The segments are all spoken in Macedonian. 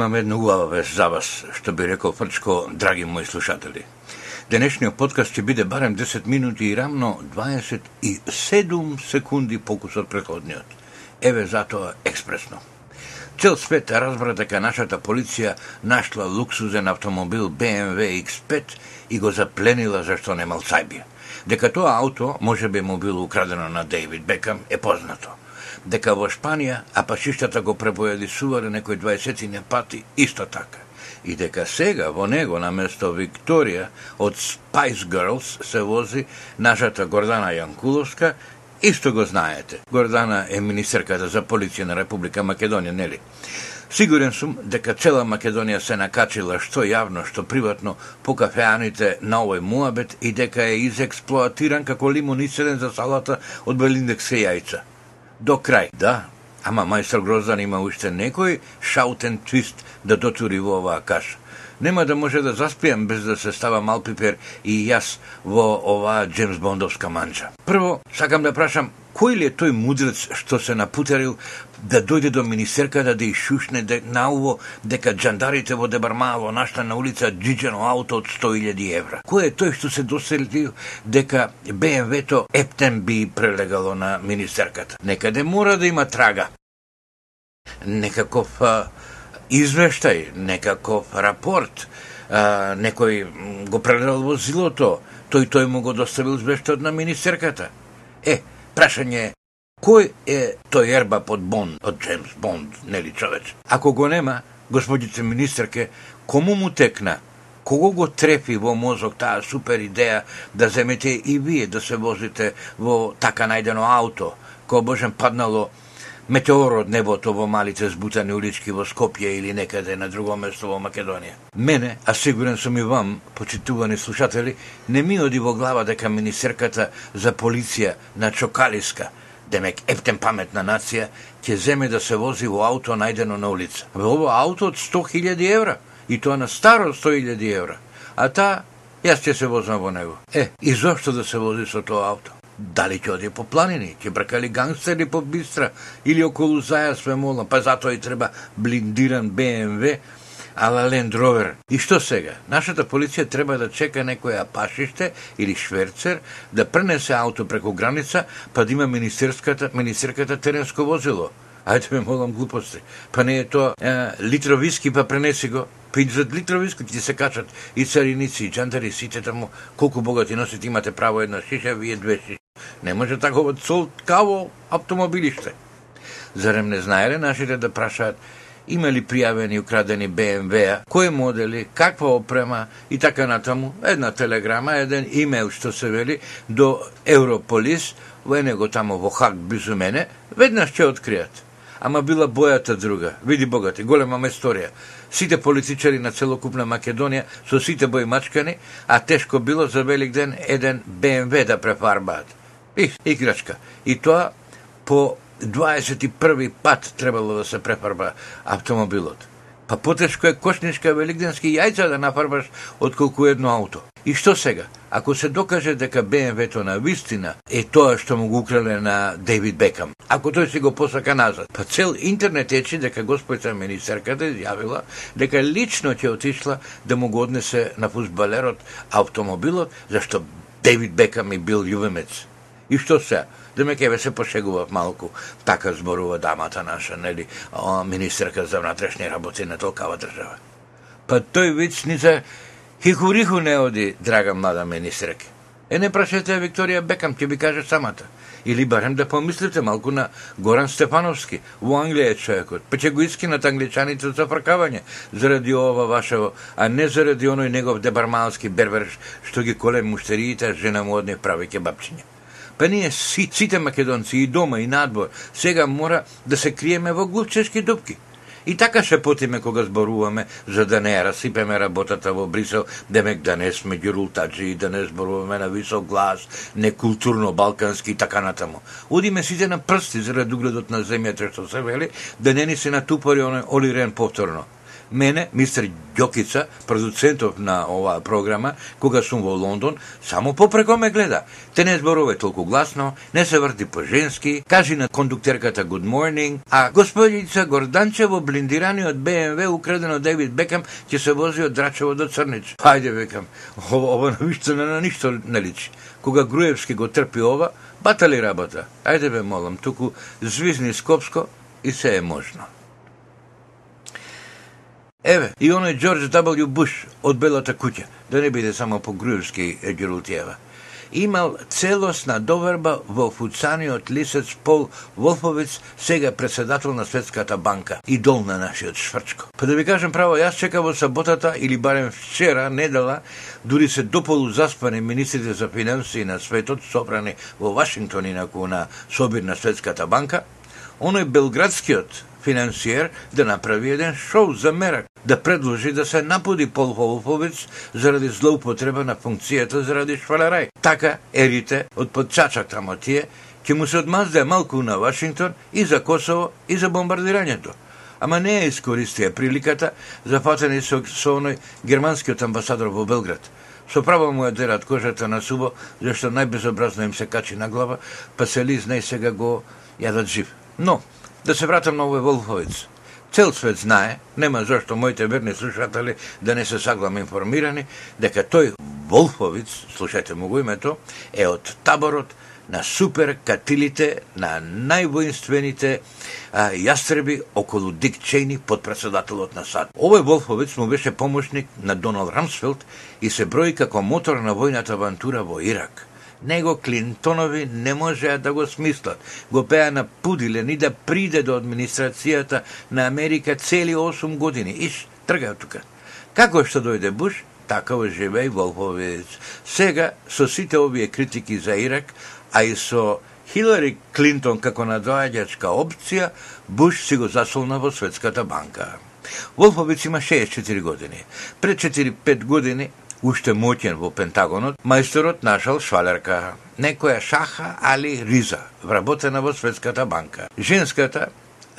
Имам една убава вест за вас, што би рекол Фрчко, драги мои слушатели. Денешниот подкаст ќе биде барем 10 минути и рамно 27 секунди покус од предходниот. Еве затоа експресно. Цел свет разбра дека нашата полиција нашла луксузен автомобил BMW X5 и го запленила зашто немал цајбија. Дека тоа ауто може би му било украдено на Дейвид Бекам е познато дека во Шпанија апачиштата го препоедисувале некои 20 пати исто така. И дека сега во него на место Викторија од Spice Girls се вози нашата Гордана Јанкуловска, исто го знаете. Гордана е министерката за полиција на Република Македонија, нели? Сигурен сум дека цела Македонија се накачила што јавно, што приватно по кафеаните на овој муабет и дека е изексплоатиран како лимон исцеден за салата од белиндекс јајца до крај. Да, ама мајстор Гроздан има уште некој шаутен твист да дотури во оваа каша. Нема да може да заспием без да се става мал пипер и јас во оваа Джеймс Бондовска манча. Прво, сакам да прашам, кој ли е тој мудрец што се напутерил да дојде до министерката да ишушне де, на ово дека джандарите во Дебармаво во на улица джиджено ауто од 100.000 евра? Кој е тој што се доселил дека БМВ-то ептен би прелегало на министерката? Некаде мора да има трага. Некаков а, извештај, некаков рапорт, а, некој го предал во зилото, тој тој му го доставил извештајот на министерката. Е, прашање е, Кој е тој ерба под Бонд, од Джеймс Бонд, нели човеч? Ако го нема, господице министерке, кому му текна? Кого го трепи во мозок таа супер идеја да земете и вие да се возите во така најдено ауто, кој божен паднало метеор од небото во малите збутани улички во Скопје или некаде на друго место во Македонија. Мене, а сигурен сум и вам, почитувани слушатели, не ми оди во глава дека министерката за полиција на Чокалиска демек ептен паметна нација, ќе земе да се вози во ауто најдено на улица. Во ово ауто од 100.000 евра, и тоа на старо 100.000 евра. А та, јас ќе се возам во него. Е, и зошто да се вози со тоа ауто? Дали ќе оди по планини, ќе бркали гангстери по бистра или околу заја све молна, па затоа и треба блиндиран БМВ ала Land Rover. И што сега? Нашата полиција треба да чека некоја пашиште или шверцер да пренесе ауто преку граница, па да има министерската, министерката теренско возило. Ајде ме молам глупости. Па не е тоа е, литро виски, па пренеси го. Па и за литро виски ќе се качат и цариници, и джандари, сите таму. Колку богати носите, имате право една шиша, вие две шиши. Не може да такова цол каво автомобилиште. Зарем не знаеле нашите да прашаат има ли пријавени украдени БМВ-а, кои модели, каква опрема и така натаму. Една телеграма, еден имејл што се вели до Европолис, во него тамо во Хак близу мене, веднаш ќе откријат. Ама била бојата друга. Види богати, голема месторија. Сите политичари на целокупна Македонија со сите бои мачкани, а тешко било за Велик ден еден БМВ да префарбаат. И играчка. И тоа по 21 пат требало да се префарба автомобилот. Па потешко е кошничка великденски јајца да нафарбаш од колку едно ауто. И што сега? Ако се докаже дека БМВ-то на вистина е тоа што му го украле на Дейвид Бекам, ако тој си го посака назад, па цел интернет ечи дека господица министерката изјавила дека лично ќе отишла да му го однесе на фузбалерот автомобилот, зашто Дейвид Бекам е бил љубемец. И што се? Да Демек еве се пошегував малку, така зборува дамата наша, нели, о, министерка за внатрешни работи на толкава држава. Па тој виц ни за хихуриху не оди, драга млада министерка. Е, не прашете Викторија Бекам, ќе би каже самата. Или барем да помислите малку на Горан Стефановски. Во Англија е човекот. Па ќе го искинат англичаните за фркавање заради ова вашево, а не заради оној негов дебармалски бербер што ги коле муштериите, жена му од прави кебапчиња. Па ние си, сите македонци и дома и надвор сега мора да се криеме во глупчешки дупки. И така се потиме кога зборуваме за да не расипеме работата во Брисел, демек да не сме ѓурултаджи и да не зборуваме на висок глас, некултурно, балкански и така натаму. Удиме сите на прсти заради угледот на земјата што се вели, да не ни се натупори оној Олирен повторно. Мене, мистер Ѓокица, продуцентов на оваа програма, кога сум во Лондон, само попреко ме гледа. Те не зборува толку гласно, не се врти по женски, кажи на кондуктерката good morning, а господица Горданче во блиндираниот БМВ од Девид Бекам ќе се вози од Драчево до Црнич. Хајде, Бекам, ова, ова на на ништо не личи. Кога Груевски го трпи ова, батали работа. Ајде бе молам, туку звизни Скопско и се е можно. Еве, и оној Джордж W. Буш од Белата куќа, да не биде само по Груевски Герултиева имал целосна доверба во фуцаниот лисец Пол Волфовец, сега председател на Светската банка, идол на нашиот Шврчко. Па да ви кажам право, јас чекам во саботата или барем вчера, недела, дури се дополу заспани министрите за финансии на светот, собрани во Вашингтон, инаку на собир на Светската банка, оној белградскиот финансиер да направи еден шоу за мерак, да предложи да се напуди Пол Волфовиц заради злоупотреба на функцијата заради швалерај. Така, ерите од подчача тамо тие, ќе му се одмазде малку на Вашингтон и за Косово и за бомбардирањето. Ама не ја искористија приликата, зафатени со, со оној германскиот амбасадор во Белград. Со право му ја дерат кожата на субо, зашто најбезобразно им се качи на глава, па се лиз и сега го јадат жив. Но, Да се вратам на овој Волховец. Цел свет знае, нема зашто моите верни слушатели да не се саглам информирани, дека тој Волховец, слушајте му го името, е од таборот на супер катилите на највоинствените а, јастреби околу Дик Чейни под председателот на САД. Овој Волфовец му беше помошник на Доналд Рамсфелд и се брои како мотор на војната авантура во Ирак – него Клинтонови не можеа да го смислат. Го пеа на пудиле ни да приде до администрацијата на Америка цели 8 години. Иш, тргаја тука. Како што дојде Буш, така оживе и Волховец. Сега, со сите овие критики за Ирак, а и со Хилари Клинтон како надоаѓачка опција, Буш си го засолна во Светската банка. Волфовец има 64 години. Пред 4-5 години уште моќен во Пентагонот, мајсторот нашал швалерка, некоја шаха али риза, вработена во Светската банка. Женската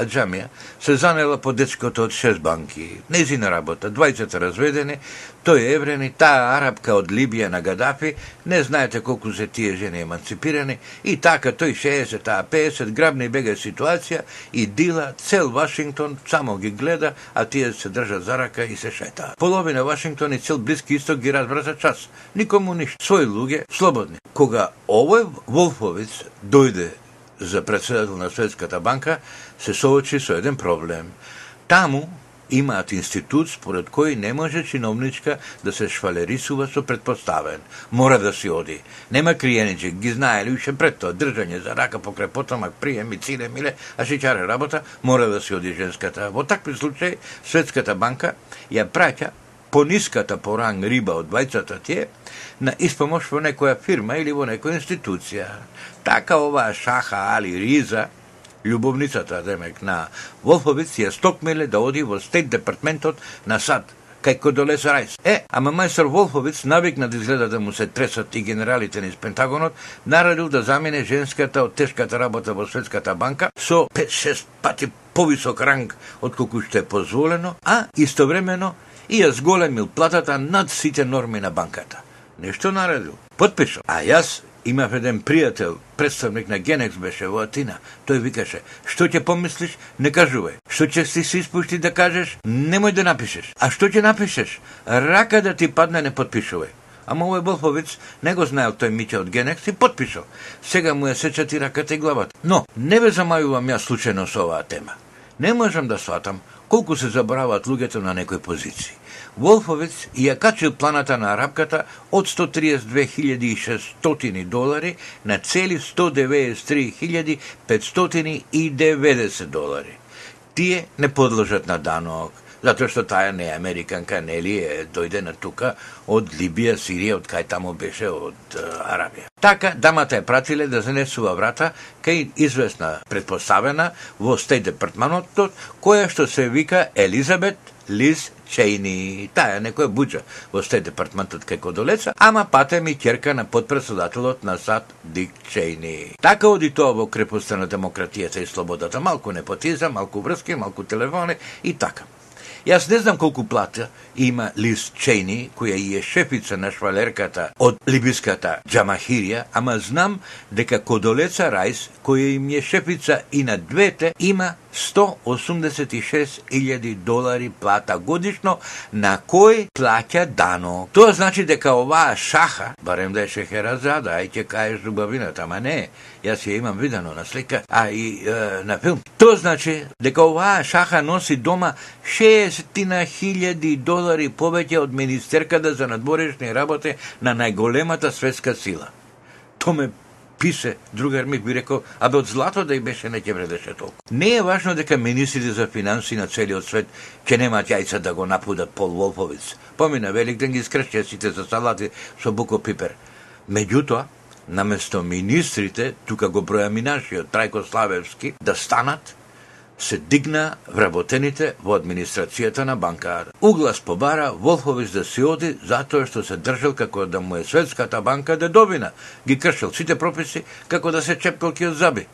Аджамија се занела по дечкото од шест банки. Незина работа, двајцата разведени, тој е еврени, таа арабка од Либија на Гадафи, не знаете колку се тие жени еманципирани, и така тој 60, таа 50, грабни бега ситуација, и дила, цел Вашингтон само ги гледа, а тие се држат за рака и се шетаат. Половина Вашингтон и цел Блиски исток ги разбраза час. Никому ништо. Свој луѓе, слободни. Кога овој Волфовиц дојде за председател на Светската банка, се соочи со еден проблем. Таму имаат институт според кој не може чиновничка да се швалерисува со предпоставен. Мора да си оди. Нема криеничи, ги знаели уште пред тоа, држање за рака покрај потомак, прием и циле миле, а шичаре работа, мора да си оди женската. Во такви случаи Светската банка ја праќа пониската по ранг риба од двајцата тие на испомош во некоја фирма или во некоја институција. Така оваа шаха али риза, љубовницата, демек, на Волфовиц ја стокмеле да оди во стейт департментот на САД, кај Кодолес Рајс. Е, ама мајстор Волфовиц, навикна да изгледа да му се тресат и генералите низ Пентагонот, наредил да замине женската од тешката работа во Светската банка со 5-6 пати повисок ранг од колку што е позволено, а истовремено и ја зголемил платата над сите норми на банката. Нешто наредил. Подпишал. А јас имав еден пријател, представник на Генекс беше во Атина. Тој викаше, што ќе помислиш, не кажувај. Што ќе си се испушти да кажеш, немој да напишеш. А што ќе напишеш? Рака да ти падне, не подпишувај. Ама овој Болховиц не го знаел тој Миќа од Генекс и подпишал. Сега му ја сечати раката и главата. Но, не ве замајувам ја случајно со оваа тема. Не можам да сватам колку се забораваат луѓето на некој позиции. Волфовец ја качил планата на арабката од 132.600 долари на цели 193.590 долари. Тие не подложат на данок, затоа што таа не е американка, нели е дојдена тука од Либија, Сирија, од кај таму беше од uh, Арабија. Така, дамата е пратиле да занесува врата кај известна предпоставена во Стейт департманотот, која што се вика Елизабет Лиз Чейни. Таа е некоја буџа во Стейт департментот кај Кодолеца, ама пате ми керка на подпредседателот на САД Дик Чейни. Така оди тоа во крепостта на демократијата и слободата. Малку непотиза, малку врски, малку телефони и така. Јас не знам колку плата има Лиз Чейни, која е шефица на швалерката од либиската Джамахирија, ама знам дека Кодолеца Рајс, која им е шефица и на двете, има 186.000 долари плата годишно на кој плаќа дано. Тоа значи дека оваа шаха, барем да е Шехеразада, ај ќе кажеш дубавината, ама не, јас ја имам видено на слика, а и е, на филм. Тоа значи дека оваа шаха носи дома 60.000 долари повеќе од министерката за надворешни работи на најголемата светска сила. Тоа ме писе, другар ми би рекол, абе од злато да и беше не ќе вредеше толку. Не е важно дека министрите за финанси на целиот свет ќе немаат јајца да го напудат Пол Волфовиц. Помина Велик ден ги скршće сите за салати со буко пипер. Меѓутоа, наместо министрите, тука го бројам и нашиот Трајко Славевски, да станат се дигна вработените во администрацијата на банкар. Углас побара Волфович да се оди затоа што се држал како да му е светската банка дедовина. Ги кршил сите прописи како да се чепкалки од заби.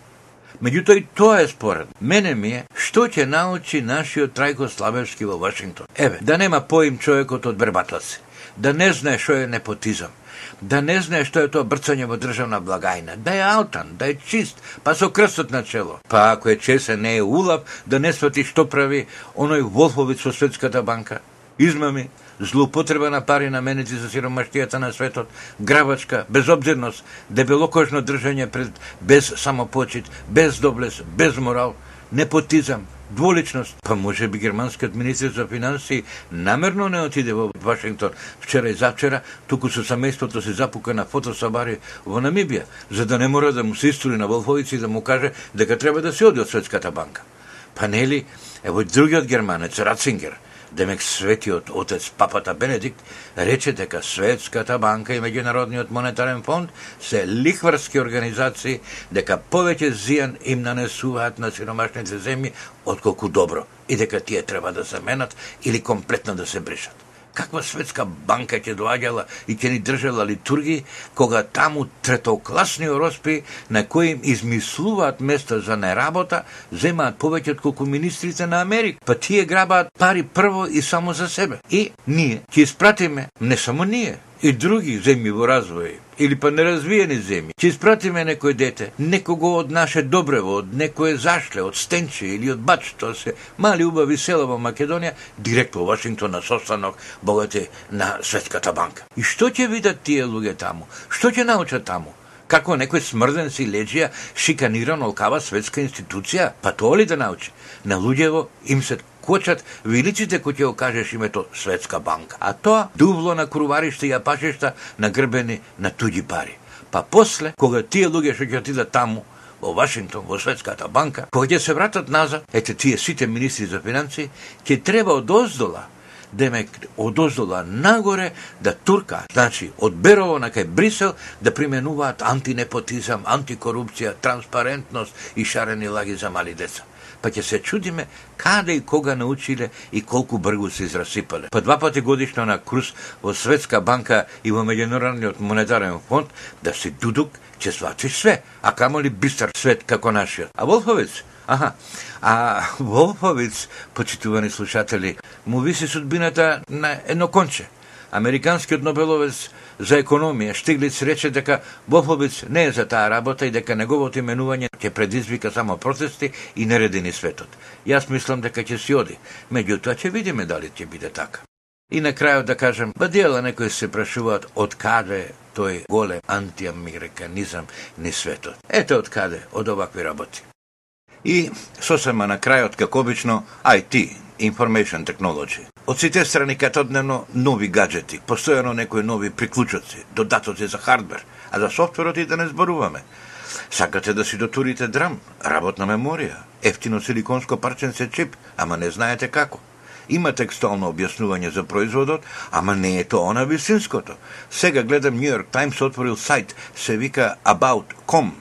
Меѓутоа и тоа е според. Мене ми е што ќе научи нашиот Трајко Славевски во Вашингтон. Еве, да нема поим човекот од бербатлаци, да не знае што е непотизам, да не знае што е тоа брцање во државна благајна, да е аутан, да е чист, па со крстот на чело. Па ако е чесен, не е улав, да не свати што прави оној Волфовиц со Светската банка. Измами, злоупотреба на пари наменети за сиромаштијата на светот, грабачка, безобзирност, дебелокожно држање пред без самопочит, без доблес, без морал, непотизам, дволичност. Па може би германскиот министер за финанси намерно не отиде во Вашингтон вчера и завчера, туку со семејството се запука на фотосабари во Намибија, за да не мора да му се истори на Волфовици и да му каже дека треба да се оди од Светската банка. Па нели, ево другиот германец, Рацингер, Демек светиот отец папата Бенедикт рече дека Светската банка и Меѓународниот монетарен фонд се лихварски организации, дека повеќе зијан им нанесуваат на сиромашните земји отколку добро и дека тие треба да се менат или комплетно да се бришат. Каква светска банка ќе доаѓала и ќе ни држала литурги, кога таму третокласни роспи на кои им измислуваат места за неработа, земаат повеќе од колку министрите на Америка. Па тие грабаат пари прво и само за себе. И ние ќе испратиме, не само ние, и други земји во развој, или па неразвиени земји, ќе испратиме некој дете, некого од наше добрево, од некое зашле, од Стенче или од Бач, тоа се мали убави села во Македонија, директно во Вашингтон на состанок богате на Светската банка. И што ќе видат тие луѓе таму? Што ќе научат таму? Како некој смрден си леджија шиканиран олкава светска институција? Па тоа ли да научи? На луѓево им се кочат велиците кои ќе окажеш името Светска банка. А тоа дубло на круваришта и апашешта нагрбени на туѓи пари. Па после, кога тие луѓе што ќе отидат таму, во Вашингтон, во Светската банка, кога ќе се вратат назад, ете тие сите министри за финанси, ќе треба од оздола да демек од оздола нагоре да турка, значи од Берово на кај Брисел да применуваат антинепотизам, антикорупција, транспарентност и шарени лаги за мали деца па ќе се чудиме каде и кога научиле и колку бргу се израсипале. Па два пати годишно на курс во Светска банка и во Меѓународниот монетарен фонд да се дудук ќе сватиш све, а камоли бистар свет како нашиот. А Волховец, Аха, а Волховец, почитувани слушатели, му виси судбината на едно конче. Американскиот Нобеловец за економија Штиглиц рече дека Волфовиц не е за таа работа и дека неговото именување ќе предизвика само протести и нередени светот. Јас мислам дека ќе си оди, меѓутоа ќе видиме дали ќе биде така. И на крајот да кажам, ба дела некои се прашуваат од каде тој голем антиамериканизам ни светот. Ете од каде, од овакви работи. И сосема на крајот, како обично, IT, Information Technology. Од сите страни однено нови гаджети, постојано некои нови приклучоци, додатоци за хардвер, а за софтверот и да не зборуваме. Сакате да си дотурите драм, работна меморија, ефтино силиконско парченце чип, ама не знаете како. Има текстуално објаснување за производот, ама не е тоа на висинското. Сега гледам New York Times отворил сајт, се вика About.com,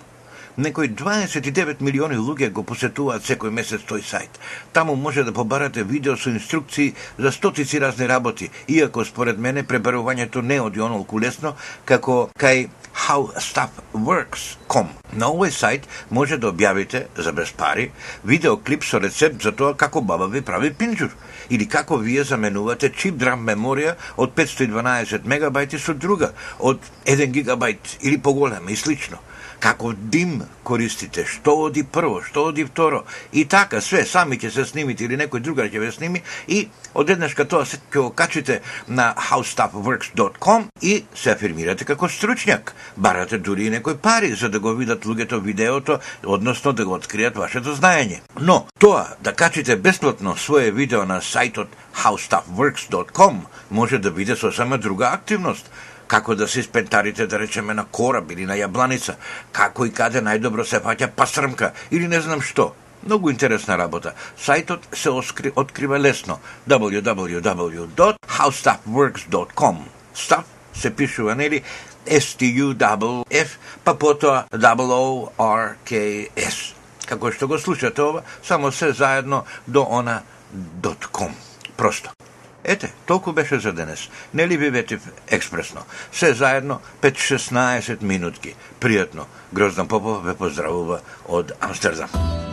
Некои 29 милиони луѓе го посетуваат секој месец тој сајт. Таму може да побарате видео со инструкции за стотици разни работи, иако според мене пребарувањето не оди онолку лесно како кај howstuffworks.com. На овој сајт може да објавите за без пари видеоклип со рецепт за тоа како баба ви прави пинџур или како вие заменувате чип драм меморија од 512 мегабајти со друга од 1 гигабајт или поголема и слично како дим користите, што оди прво, што оди второ, и така све, сами ќе се снимите или некој другар ќе ве сними и одеднашка тоа се ќе го качите на howstuffworks.com и се афирмирате како стручњак. Барате дури и некој пари за да го видат луѓето видеото, односно да го откријат вашето знаење. Но, тоа да качите бесплатно свое видео на сајтот howstuffworks.com може да биде сосема друга активност како да се испентарите, да речеме, на кораб или на јабланица, како и каде најдобро се фаќа пасрмка или не знам што. Многу интересна работа. Сајтот се оскри, открива лесно www.howstuffworks.com Stuff се пишува, нели, S-T-U-F, па потоа W-O-R-K-S. Како што го слушате ова, само се заедно до она .com. Просто. Ете, толку беше за денес. Нели ви ветив експресно. Се заедно 5-16 минутки. Пријатно. Гроздан Попов ве поздравува од Амстердам.